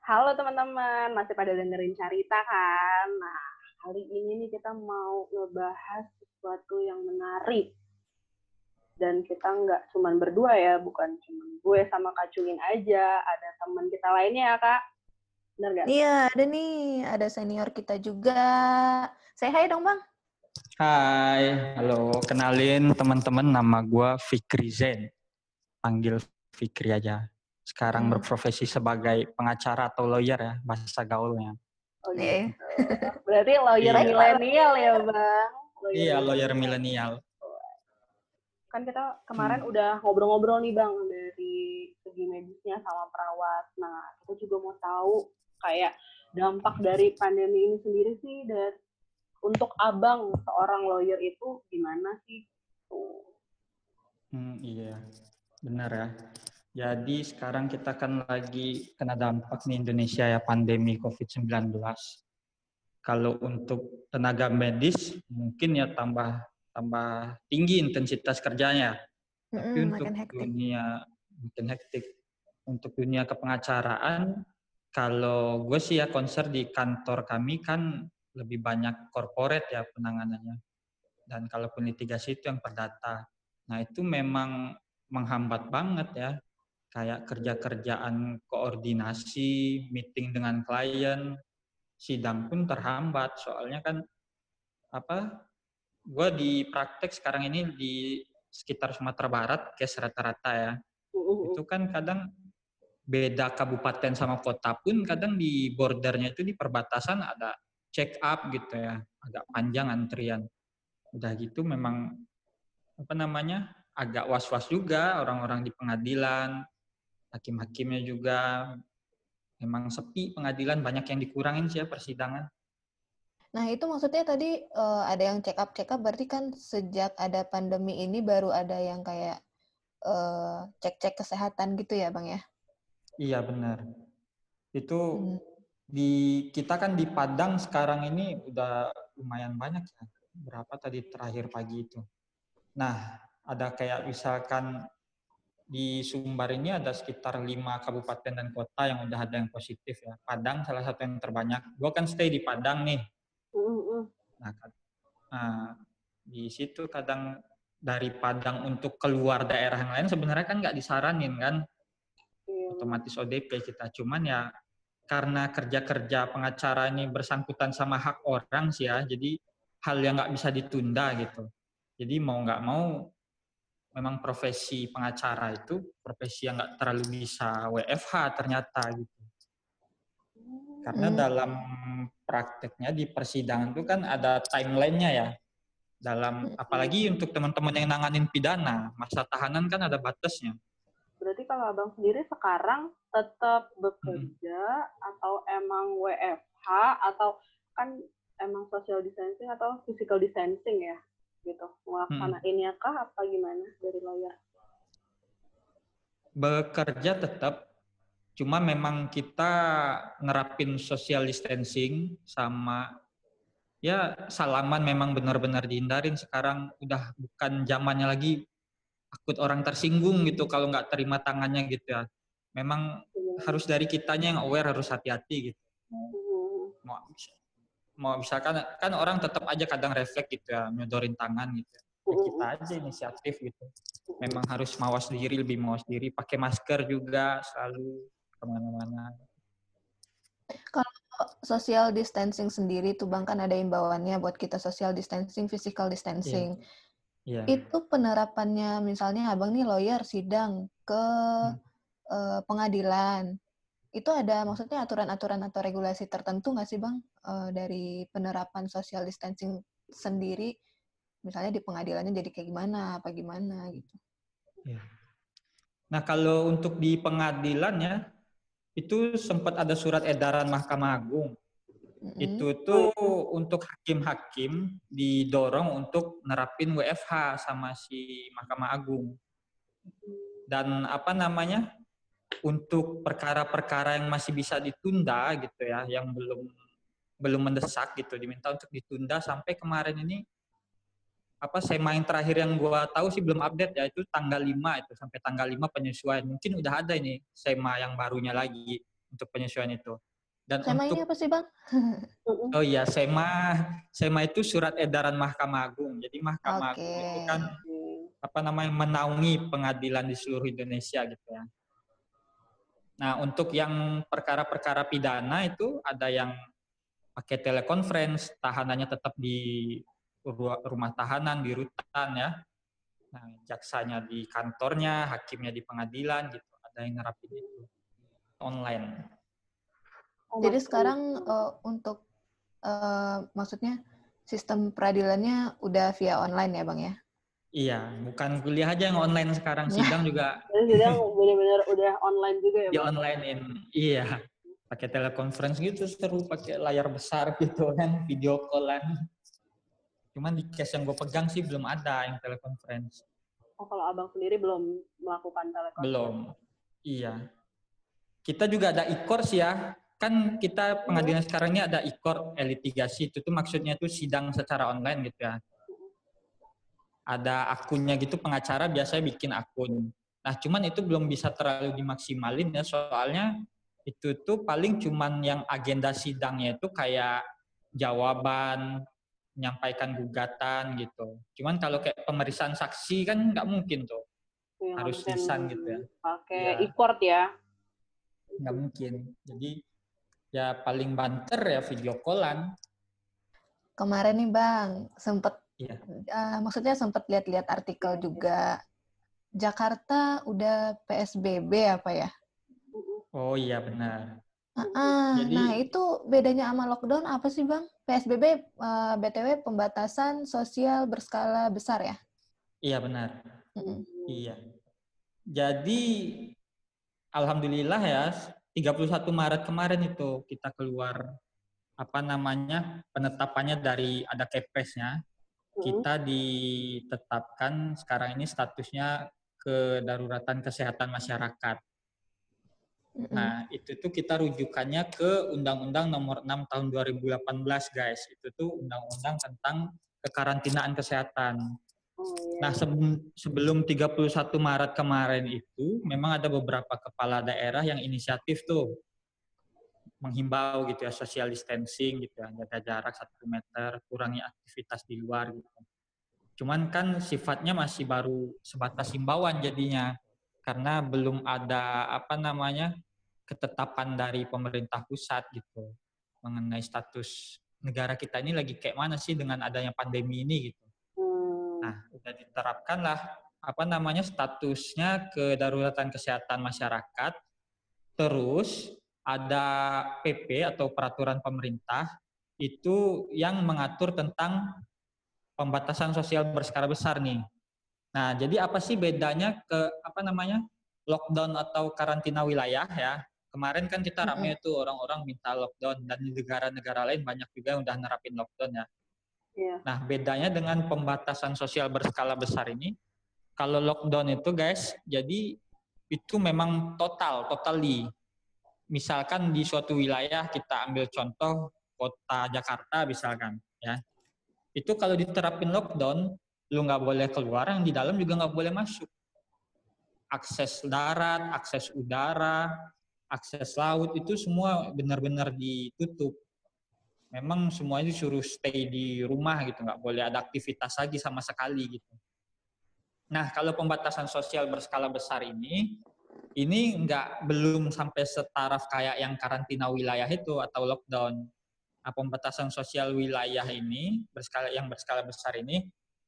Halo teman-teman, masih pada dengerin cerita kan? Nah, kali ini nih kita mau ngebahas sesuatu yang menarik. Dan kita nggak cuma berdua ya, bukan cuma gue sama Kak Cungin aja, ada teman kita lainnya ya Kak. Benar nggak? Iya, ada nih, ada senior kita juga. Saya hai dong Bang. Hai, halo. Kenalin teman-teman, nama gue Fikri Zen. Panggil Fikri aja. Sekarang Hmm. berprofesi sebagai pengacara atau lawyer ya, bahasa gaulnya. Oh, Nih. gitu. Berarti lawyer Iya. milenial ya Bang? Lawyer Iya, lawyer milenial. milenial. Kan kita kemarin Hmm. udah ngobrol-ngobrol nih Bang, dari segi medisnya sama perawat. Nah, kita juga mau tahu kayak dampak dari pandemi ini sendiri sih, dan untuk abang seorang lawyer itu gimana sih? Tuh. Hmm, iya, benar ya. Jadi sekarang kita kan lagi kena dampak nih Indonesia ya pandemi COVID-19. Kalau untuk tenaga medis mungkin ya tambah tambah tinggi intensitas kerjanya. Tapi Mm-mm, untuk hektik. dunia mungkin hektik. Untuk dunia kepengacaraan, kalau gue sih ya konser di kantor kami kan lebih banyak corporate ya penanganannya. Dan kalaupun litigasi itu yang perdata. Nah itu memang menghambat banget ya. Kayak kerja-kerjaan koordinasi, meeting dengan klien, sidang pun terhambat. Soalnya kan apa? Gue di praktek sekarang ini di sekitar Sumatera Barat, case rata-rata ya Uh, itu kan kadang beda kabupaten sama kota pun kadang di bordernya itu di perbatasan ada check up gitu ya agak panjang antrian udah gitu memang apa namanya agak was-was juga orang-orang di pengadilan hakim-hakimnya juga memang sepi pengadilan banyak yang dikurangin sih ya persidangan Nah, itu maksudnya tadi eh, ada yang check up check up berarti kan sejak ada pandemi ini baru ada yang kayak eh, cek-cek kesehatan gitu ya, Bang ya? iya benar itu Hmm. di kita kan di Padang sekarang ini udah lumayan banyak ya. Berapa tadi terakhir pagi itu. Nah, ada kayak misalkan di Sumbar ini ada sekitar lima kabupaten dan kota yang udah ada yang positif ya. Padang salah satu yang terbanyak. Gua kan stay di Padang nih. Nah, kan- nah, di situ kadang dari Padang untuk keluar daerah yang lain sebenarnya kan nggak disaranin kan Iya. otomatis ODP kita. Cuman ya karena kerja-kerja pengacara ini bersangkutan sama hak orang sih ya, jadi hal yang nggak bisa ditunda gitu. Jadi mau nggak mau, memang profesi pengacara itu profesi yang nggak terlalu bisa WFH ternyata gitu. Karena Hmm. dalam prakteknya di persidangan itu kan ada timelinenya ya. Dalam Hmm. apalagi untuk teman-teman yang nanganin pidana, masa tahanan kan ada batasnya. Berarti kalau abang sendiri sekarang tetap bekerja atau emang WFH atau kan emang social distancing atau physical distancing ya gitu. Ngelaksanainnya kah apa gimana dari lawyer? bekerja tetap cuma memang kita nerapin social distancing sama ya salaman memang benar-benar dihindarin. Sekarang udah bukan zamannya lagi takut orang tersinggung gitu kalau nggak terima tangannya gitu ya. Memang harus dari kitanya yang aware harus hati-hati gitu. Hmm. mau mau misalkan kan orang tetap aja kadang refleks gitu ya nyodorin tangan gitu ya. Ya kita aja inisiatif gitu memang harus mawas diri lebih mawas diri pakai masker juga selalu ke mana-mana Social distancing sendiri tuh Bang kan ada imbauannya buat kita social distancing, physical distancing. Iya. Itu penerapannya misalnya Abang nih lawyer sidang ke Hmm. eh, pengadilan. Itu ada maksudnya aturan-aturan atau regulasi tertentu nggak sih Bang eh, dari penerapan social distancing sendiri? Misalnya di pengadilannya jadi kayak gimana, apa gimana gitu. Nah kalau untuk di pengadilan ya itu sempat ada surat edaran Mahkamah Agung Mm-mm. itu tuh untuk hakim-hakim didorong untuk nerapin WFH sama si Mahkamah Agung dan apa namanya untuk perkara-perkara yang masih bisa ditunda gitu ya yang belum belum mendesak gitu diminta untuk ditunda sampai kemarin ini apa sema yang terakhir yang gua tahu sih belum update ya itu tanggal 5 itu sampai tanggal 5 penyesuaian mungkin udah ada ini sema yang barunya lagi untuk penyesuaian itu. Dan Sema untuk ini apa sih bang? Oh iya SEMA SEMA itu surat edaran Mahkamah Agung. Jadi Mahkamah Oke. Agung itu kan apa namanya menaungi pengadilan di seluruh Indonesia gitu ya. Nah, untuk yang perkara-perkara pidana itu ada yang pakai telekonferensi, tahanannya tetap di ru- rumah tahanan, di rutan ya. Nah, jaksanya di kantornya, hakimnya di pengadilan gitu. Ada yang nerapin itu online. Oh, Jadi sekarang eh, untuk eh, maksudnya sistem peradilannya udah via online ya bang ya? Iya, bukan kuliah aja yang online sekarang, sidang juga sidang benar-benar udah online juga ya, di Bang? online in. Iya, pakai telekonferensi gitu seru, pakai layar besar gitu kan, video callan. Cuman di case yang gue pegang sih belum ada yang telekonferensi. Oh, kalau abang sendiri belum melakukan telekonferensi? Belum. Iya. Kita juga ada e-course ya. Kan kita pengadilan sekarang ini ada e-course litigasi. Itu tuh maksudnya tuh sidang secara online gitu ya. Ada akunnya gitu pengacara biasanya bikin akun. Nah, cuman itu belum bisa terlalu dimaksimalin ya soalnya itu tuh paling cuman yang agenda sidangnya itu kayak jawaban, menyampaikan gugatan gitu. Cuman kalau kayak pemeriksaan saksi kan nggak mungkin tuh, Yang harus lisan gitu ya. Pakai Iya. e-court ya? nggak mungkin. Jadi ya paling banter ya video callan. Kemarin nih bang sempet, Iya. eh, maksudnya sempet lihat-lihat artikel juga. Jakarta udah PSBB apa ya? Oh iya benar. Ah, Jadi- nah itu bedanya sama lockdown apa sih bang? PSBB eh, BTW pembatasan sosial berskala besar ya? Iya benar. Mm-mm. Iya. Jadi alhamdulillah ya 31 Maret kemarin itu kita keluar apa namanya penetapannya dari ada Kepresnya. Kita ditetapkan sekarang ini statusnya kedaruratan kesehatan masyarakat. Nah, itu tuh kita rujukannya ke Undang-Undang Nomor 6 Tahun 2018, guys. Itu tuh undang-undang tentang kekarantinaan kesehatan. Oh, iya. Nah, sebelum sebelum 31 Maret kemarin itu memang ada beberapa kepala daerah yang inisiatif tuh menghimbau gitu ya social distancing gitu ya, jaga jarak satu meter, kurangi aktivitas di luar gitu. Cuman kan sifatnya masih baru sebatas himbauan jadinya karena belum ada apa namanya ketetapan dari pemerintah pusat gitu mengenai status negara kita ini lagi kayak mana sih dengan adanya pandemi ini gitu. Hmm. Nah, udah diterapkan lah apa namanya statusnya kedaruratan kesehatan masyarakat. Terus ada PP atau peraturan pemerintah itu yang mengatur tentang pembatasan sosial berskala besar nih. Nah, jadi apa sih bedanya ke apa namanya lockdown atau karantina wilayah ya? Kemarin kan kita rame tuh orang-orang minta lockdown dan di negara-negara lain banyak juga yang udah nerapin lockdown ya. Iya. Nah, bedanya dengan pembatasan sosial berskala besar ini, kalau lockdown itu guys, jadi itu memang total, totally. Misalkan di suatu wilayah kita ambil contoh kota Jakarta misalkan, ya. Itu kalau diterapin lockdown, lu nggak boleh keluar, yang di dalam juga nggak boleh masuk. Akses darat, akses udara, akses laut itu semua benar-benar ditutup memang semuanya disuruh stay di rumah gitu, nggak boleh ada aktivitas lagi sama sekali gitu. Nah, kalau pembatasan sosial berskala besar ini, ini nggak belum sampai setaraf kayak yang karantina wilayah itu atau lockdown. Nah, pembatasan sosial wilayah ini berskala yang berskala besar ini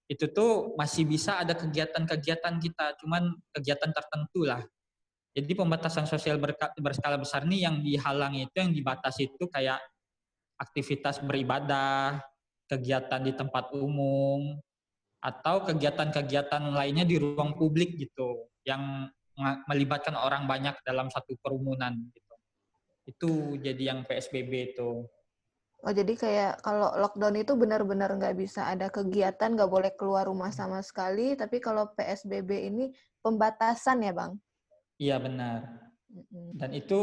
itu tuh masih bisa ada kegiatan-kegiatan kita, cuman kegiatan tertentu lah. Jadi pembatasan sosial berskala besar ini yang dihalangi itu yang dibatasi itu kayak aktivitas beribadah, kegiatan di tempat umum, atau kegiatan-kegiatan lainnya di ruang publik gitu, yang melibatkan orang banyak dalam satu kerumunan gitu. Itu jadi yang PSBB itu. Oh jadi kayak kalau lockdown itu benar-benar nggak bisa ada kegiatan, nggak boleh keluar rumah sama sekali. Tapi kalau PSBB ini pembatasan ya bang? Iya benar. Dan itu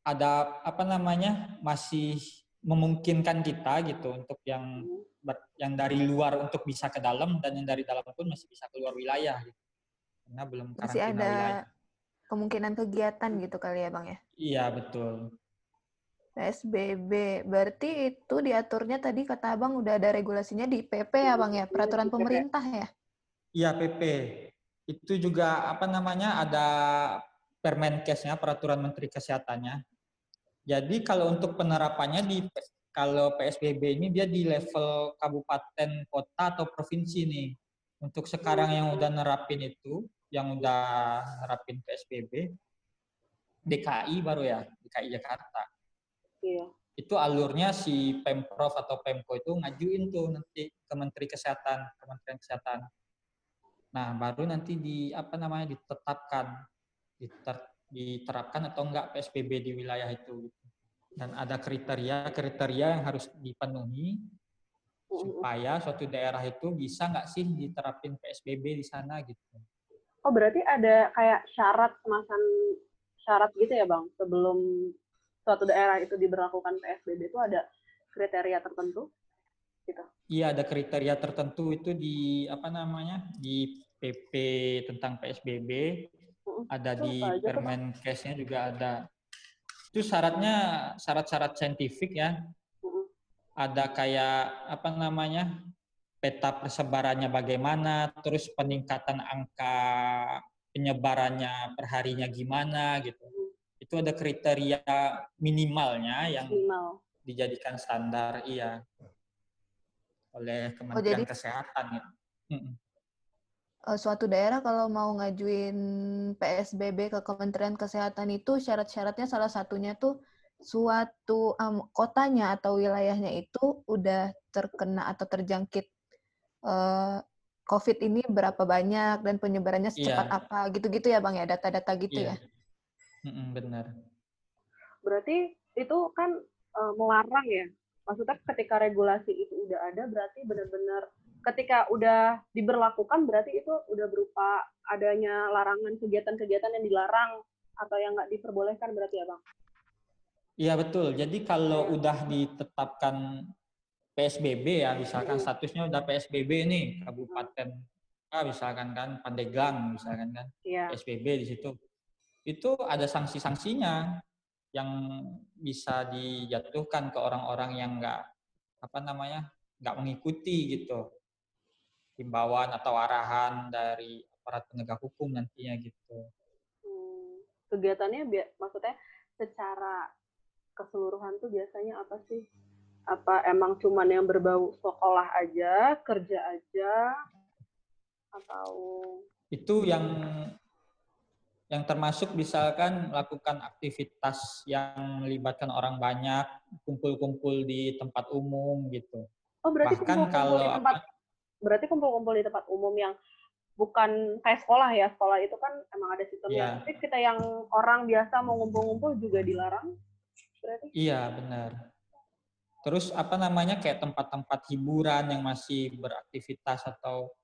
ada apa namanya masih memungkinkan kita gitu untuk yang ber- yang dari luar untuk bisa ke dalam dan yang dari dalam pun masih bisa keluar wilayah gitu. Karena belum Masih karantina ada wilayah. kemungkinan kegiatan gitu kali ya bang ya? Iya betul. PSBB berarti itu diaturnya tadi kata abang udah ada regulasinya di PP ya bang ya peraturan pemerintah ya? Iya PP. Itu juga apa namanya ada Permenkesnya peraturan Menteri Kesehatannya. Jadi kalau untuk penerapannya di kalau PSBB ini dia di level kabupaten, kota atau provinsi nih. Untuk sekarang yang udah nerapin itu, yang udah nerapin PSBB, DKI baru ya, DKI Jakarta. Iya. Itu alurnya si Pemprov atau Pemko itu ngajuin tuh nanti ke Menteri Kesehatan, Kementerian Kesehatan. Nah, baru nanti di apa namanya ditetapkan diter, diterapkan atau enggak PSBB di wilayah itu. Dan ada kriteria-kriteria yang harus dipenuhi supaya suatu daerah itu bisa nggak sih diterapin PSBB di sana gitu. Oh berarti ada kayak syarat semacam syarat gitu ya bang sebelum suatu daerah itu diberlakukan PSBB itu ada kriteria tertentu gitu. Iya ada kriteria tertentu itu di apa namanya di PP tentang PSBB ada di Permenkesnya juga ada. Itu syaratnya syarat-syarat saintifik ya. Ada kayak apa namanya peta persebarannya bagaimana, terus peningkatan angka penyebarannya perharinya gimana gitu. Itu ada kriteria minimalnya yang Minimal. dijadikan standar, iya, oleh Kementerian oh, jadi, Kesehatan. Ya. Eh, suatu daerah kalau mau ngajuin PSBB ke Kementerian Kesehatan itu syarat-syaratnya salah satunya tuh suatu um, kotanya atau wilayahnya itu udah terkena atau terjangkit uh, COVID ini berapa banyak dan penyebarannya secepat yeah. apa gitu-gitu ya bang ya data-data gitu yeah. ya. Mm-mm, benar. Berarti itu kan uh, melarang ya. Maksudnya ketika regulasi itu udah ada berarti benar-benar ketika udah diberlakukan berarti itu udah berupa adanya larangan kegiatan-kegiatan yang dilarang atau yang nggak diperbolehkan berarti ya bang? Iya betul. Jadi kalau udah ditetapkan PSBB ya, misalkan statusnya udah PSBB nih kabupaten ah, misalkan kan Pandeglang misalkan kan ya. PSBB di situ, itu ada sanksi-sanksinya yang bisa dijatuhkan ke orang-orang yang nggak apa namanya nggak mengikuti gitu himbauan atau arahan dari aparat penegak hukum nantinya gitu. Hmm, kegiatannya maksudnya secara keseluruhan tuh biasanya apa sih? Apa emang cuman yang berbau sekolah aja, kerja aja, atau itu yang yang termasuk misalkan melakukan aktivitas yang melibatkan orang banyak, kumpul-kumpul di tempat umum gitu. Oh berarti bahkan kumpul -kumpul kalau di tempat berarti kumpul-kumpul di tempat umum yang bukan kayak sekolah ya sekolah itu kan emang ada sistemnya yeah. tapi kita yang orang biasa mau ngumpul-ngumpul juga dilarang berarti iya benar terus apa namanya kayak tempat-tempat hiburan yang masih beraktivitas atau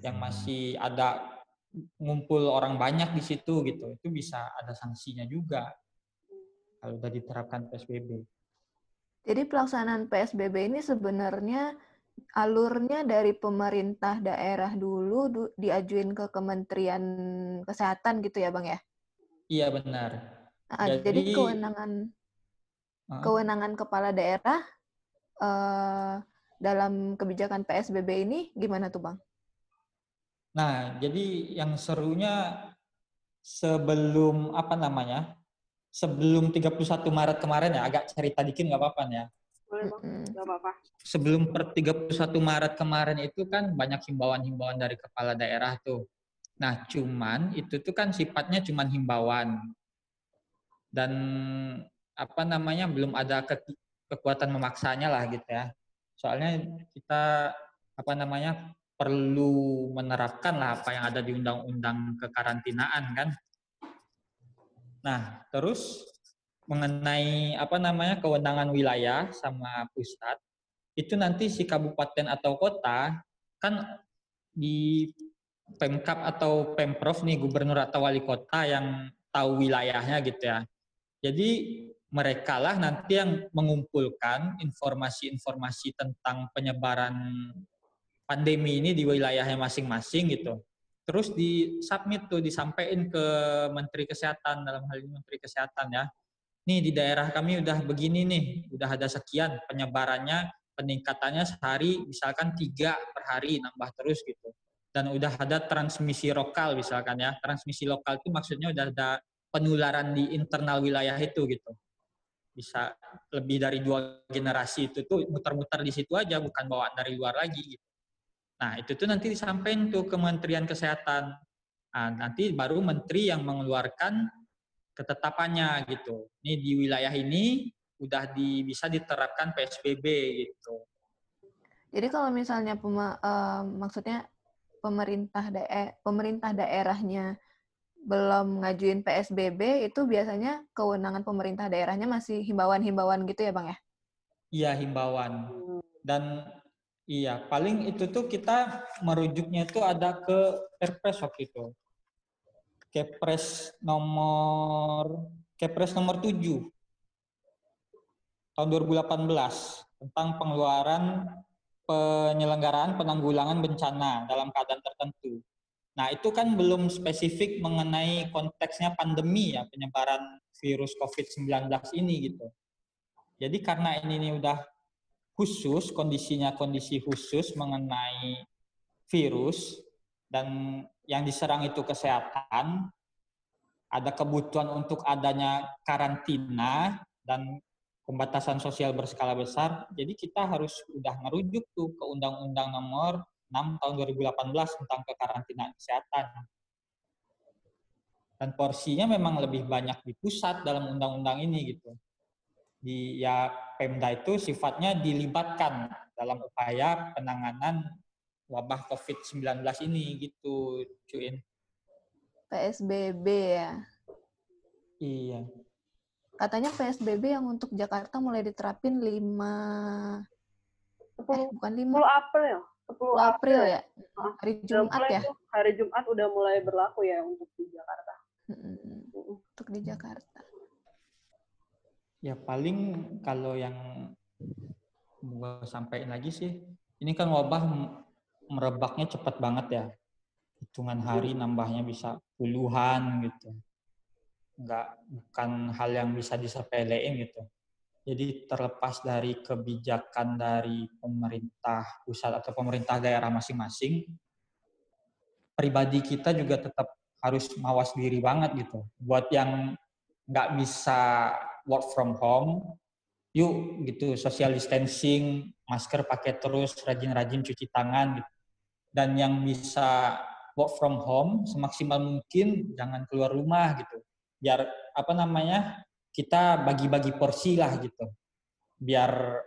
yang masih ada ngumpul orang banyak di situ gitu itu bisa ada sanksinya juga kalau sudah diterapkan PSBB jadi pelaksanaan PSBB ini sebenarnya alurnya dari pemerintah daerah dulu du, diajuin ke Kementerian Kesehatan gitu ya, Bang ya? Iya, benar. Nah, jadi, jadi kewenangan kewenangan kepala daerah uh, dalam kebijakan PSBB ini gimana tuh, Bang? Nah, jadi yang serunya sebelum apa namanya? Sebelum 31 Maret kemarin ya, agak cerita dikit nggak apa-apa ya apa-apa. Sebelum per 31 Maret kemarin itu kan banyak himbauan-himbauan dari kepala daerah tuh. Nah, cuman itu tuh kan sifatnya cuman himbauan. Dan apa namanya belum ada ke, kekuatan memaksanya lah gitu ya. Soalnya kita apa namanya perlu menerapkan lah apa yang ada di undang-undang kekarantinaan kan. Nah, terus mengenai apa namanya kewenangan wilayah sama pusat itu nanti si kabupaten atau kota kan di Pemkap atau Pemprov nih gubernur atau wali kota yang tahu wilayahnya gitu ya. Jadi mereka lah nanti yang mengumpulkan informasi-informasi tentang penyebaran pandemi ini di wilayahnya masing-masing gitu. terus di submit tuh disampaikan ke Menteri Kesehatan dalam hal ini Menteri Kesehatan ya. Nih di daerah kami udah begini nih, udah ada sekian penyebarannya, peningkatannya sehari misalkan tiga per hari nambah terus gitu. Dan udah ada transmisi lokal misalkan ya. Transmisi lokal itu maksudnya udah ada penularan di internal wilayah itu gitu. Bisa lebih dari dua generasi itu tuh muter-muter di situ aja, bukan bawa dari luar lagi gitu. Nah, itu tuh nanti disampaikan tuh ke Kementerian Kesehatan. Nah, nanti baru menteri yang mengeluarkan ketetapannya gitu. Ini di wilayah ini udah di, bisa diterapkan PSBB gitu. Jadi kalau misalnya pema, uh, maksudnya pemerintah daerah pemerintah daerahnya belum ngajuin PSBB itu biasanya kewenangan pemerintah daerahnya masih himbauan-himbauan gitu ya, Bang ya? Iya, himbauan. Dan Iya, paling itu tuh kita merujuknya itu ada ke Perpres waktu itu. Kepres nomor Kepres nomor 7 tahun 2018 tentang pengeluaran penyelenggaraan penanggulangan bencana dalam keadaan tertentu. Nah, itu kan belum spesifik mengenai konteksnya pandemi ya, penyebaran virus COVID-19 ini gitu. Jadi karena ini, ini udah khusus, kondisinya kondisi khusus mengenai virus dan yang diserang itu kesehatan, ada kebutuhan untuk adanya karantina dan pembatasan sosial berskala besar. Jadi kita harus udah merujuk tuh ke Undang-Undang Nomor 6 tahun 2018 tentang kekarantinaan kesehatan. Dan porsinya memang lebih banyak di pusat dalam undang-undang ini gitu di ya Pemda itu sifatnya dilibatkan dalam upaya penanganan wabah COVID-19 ini gitu, Cuin. PSBB ya. Iya. Katanya PSBB yang untuk Jakarta mulai diterapin 5 10, eh, bukan 5. 10 April. 10 April, April ya. Hari Jumat ya. Hari Jumat udah mulai berlaku ya untuk di Jakarta. Untuk di Jakarta. Ya paling kalau yang mau sampaikan lagi sih, ini kan wabah merebaknya cepat banget ya. Hitungan hari nambahnya bisa puluhan gitu. Enggak, bukan hal yang bisa disepelein gitu. Jadi terlepas dari kebijakan dari pemerintah pusat atau pemerintah daerah masing-masing, pribadi kita juga tetap harus mawas diri banget gitu. Buat yang nggak bisa work from home, yuk gitu social distancing, masker pakai terus, rajin-rajin cuci tangan gitu. Dan yang bisa work from home semaksimal mungkin jangan keluar rumah gitu. Biar apa namanya? Kita bagi-bagi porsi lah gitu. Biar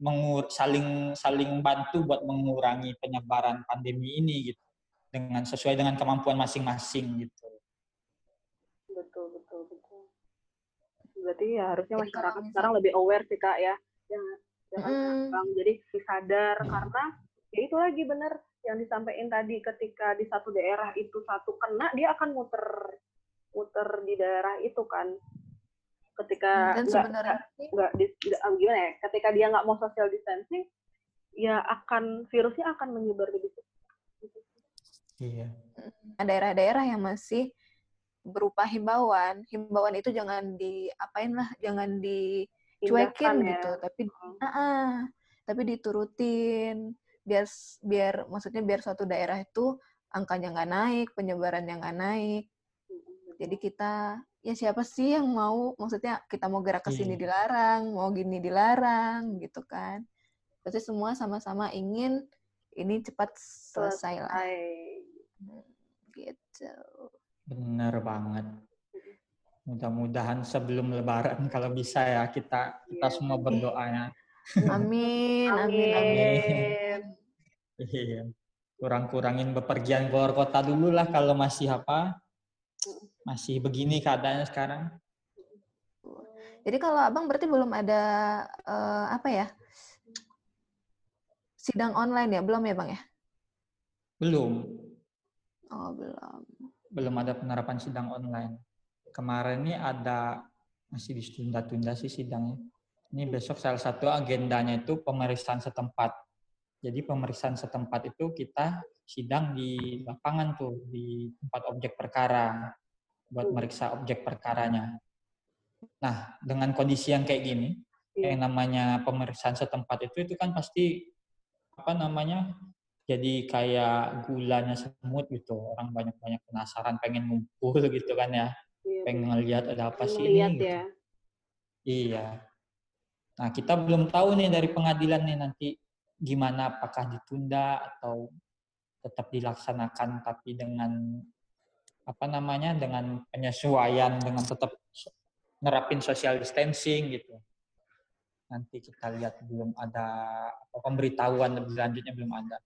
mengur saling saling bantu buat mengurangi penyebaran pandemi ini gitu. Dengan sesuai dengan kemampuan masing-masing gitu. berarti ya harusnya masyarakat sekarang lebih aware sih kak ya jangan jangan mm. jadi sadar karena ya itu lagi bener yang disampaikan tadi ketika di satu daerah itu satu kena dia akan muter muter di daerah itu kan ketika dan sebenarnya nggak gimana ya ketika dia nggak mau social distancing ya akan virusnya akan menyebar lebih cepat iya daerah-daerah yang masih berupa himbauan. Himbauan itu jangan diapain lah, jangan dicuekin ya. gitu, tapi uh -uh, tapi diturutin biar biar maksudnya biar suatu daerah itu angkanya nggak naik, penyebarannya nggak naik. Jadi kita ya siapa sih yang mau maksudnya kita mau gerak ke sini iya. dilarang, mau gini dilarang gitu kan. Pasti semua sama-sama ingin ini cepat selesai lah. Hmm, gitu. Benar banget. Mudah-mudahan sebelum Lebaran kalau bisa ya kita kita ya, semua berdoa ya. Amin, amin, amin. Iya. Kurang-kurangin bepergian keluar kota dulu lah kalau masih apa? Masih begini keadaannya sekarang. Jadi kalau abang berarti belum ada uh, apa ya? Sidang online ya, belum ya bang ya? Belum. Oh belum belum ada penerapan sidang online. Kemarin ini ada masih ditunda-tunda sih sidangnya. Ini besok salah satu agendanya itu pemeriksaan setempat. Jadi pemeriksaan setempat itu kita sidang di lapangan tuh di tempat objek perkara buat Hmm. meriksa objek perkaranya. Nah, dengan kondisi yang kayak gini, Iya. yang namanya pemeriksaan setempat itu itu kan pasti apa namanya jadi kayak gulanya semut gitu orang banyak-banyak penasaran pengen ngumpul gitu kan ya Iya, pengen ngeliat ada apa sih ini gitu. ya. iya nah kita belum tahu nih dari pengadilan nih nanti gimana apakah ditunda atau tetap dilaksanakan tapi dengan apa namanya dengan penyesuaian dengan tetap nerapin social distancing gitu nanti kita lihat belum ada apa, pemberitahuan lebih lanjutnya belum ada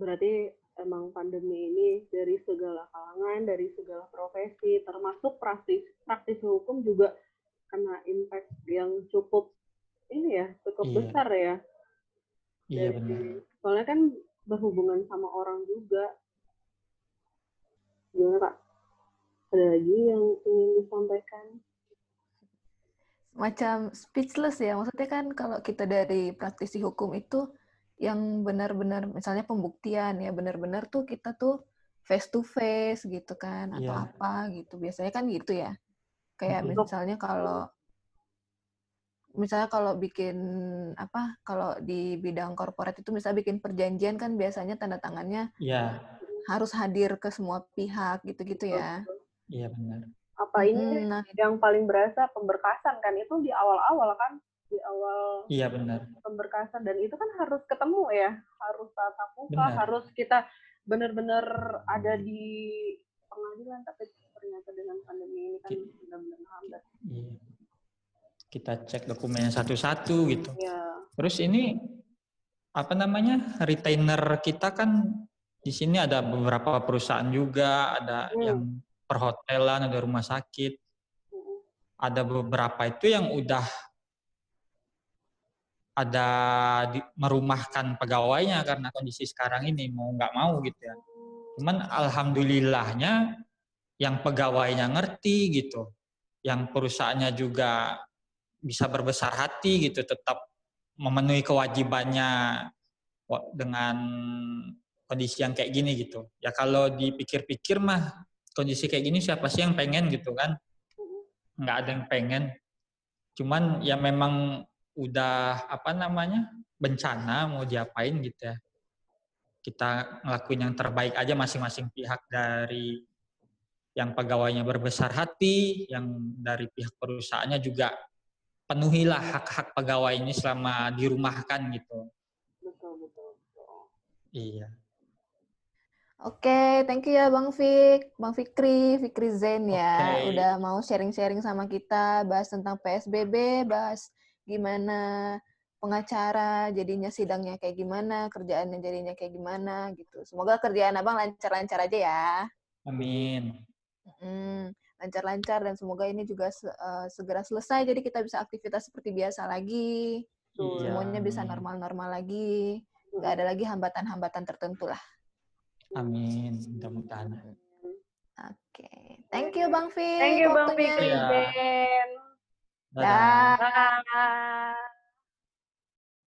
Berarti emang pandemi ini dari segala kalangan, dari segala profesi, termasuk praktis praktisi hukum juga kena impact yang cukup ini ya, cukup Iya. besar ya. iya benar Soalnya kan berhubungan sama orang juga. Gimana Kak? Ada lagi yang ingin disampaikan? Macam speechless ya. Maksudnya kan kalau kita dari praktisi hukum itu yang benar-benar misalnya pembuktian ya benar-benar tuh kita tuh face to face gitu kan atau Iya. apa gitu. Biasanya kan gitu ya. Kayak Mhm. misalnya kalau misalnya kalau bikin apa kalau di bidang korporat itu misalnya bikin perjanjian kan biasanya tanda tangannya iya harus hadir ke semua pihak gitu-gitu ya. iya benar. Apa ini Mm, Nah, yang paling berasa? Pemberkasan kan? Itu di awal-awal kan? Di awal iya benar. pemberkasan. Dan itu kan harus ketemu ya? Harus tatap muka Benar. harus kita benar-benar ada di pengadilan. Tapi ternyata dengan pandemi ini kan benar-benar hambat iya. Kita cek dokumennya satu-satu gitu. Ya terus ini apa namanya retainer kita kan di sini ada beberapa perusahaan juga ada Hmm. yang perhotelan ada rumah sakit ada beberapa itu yang udah ada di, merumahkan pegawainya karena kondisi sekarang ini mau nggak mau gitu ya. Cuman alhamdulillahnya yang pegawainya ngerti gitu, yang perusahaannya juga bisa berbesar hati gitu, tetap memenuhi kewajibannya wa- dengan kondisi yang kayak gini gitu. Ya kalau dipikir-pikir mah kondisi kayak gini siapa sih yang pengen gitu kan? Nggak ada yang pengen. Cuman ya memang udah apa namanya bencana mau diapain gitu ya. Kita ngelakuin yang terbaik aja masing-masing pihak dari yang pegawainya berbesar hati, yang dari pihak perusahaannya juga penuhilah hak-hak pegawai ini selama dirumahkan gitu. betul betul betul Iya. Oke, thank you ya Bang Fik, Bang Fikri, Fikri Zen ya, Oke. udah mau sharing-sharing sama kita, bahas tentang PSBB, bahas gimana pengacara jadinya sidangnya kayak gimana, kerjaannya jadinya kayak gimana gitu. Semoga kerjaan Abang lancar-lancar aja ya. Amin. Mm, lancar-lancar dan semoga ini juga se- eh, segera selesai jadi kita bisa aktivitas seperti biasa lagi. Iya, semuanya bisa normal-normal lagi, nggak ada lagi hambatan-hambatan tertentu lah. Amin. Mudah-mudahan. Oke, thank you Bang Fik. thank you bang waktunya. Fikri Iya. Dadah. Dah. Bye.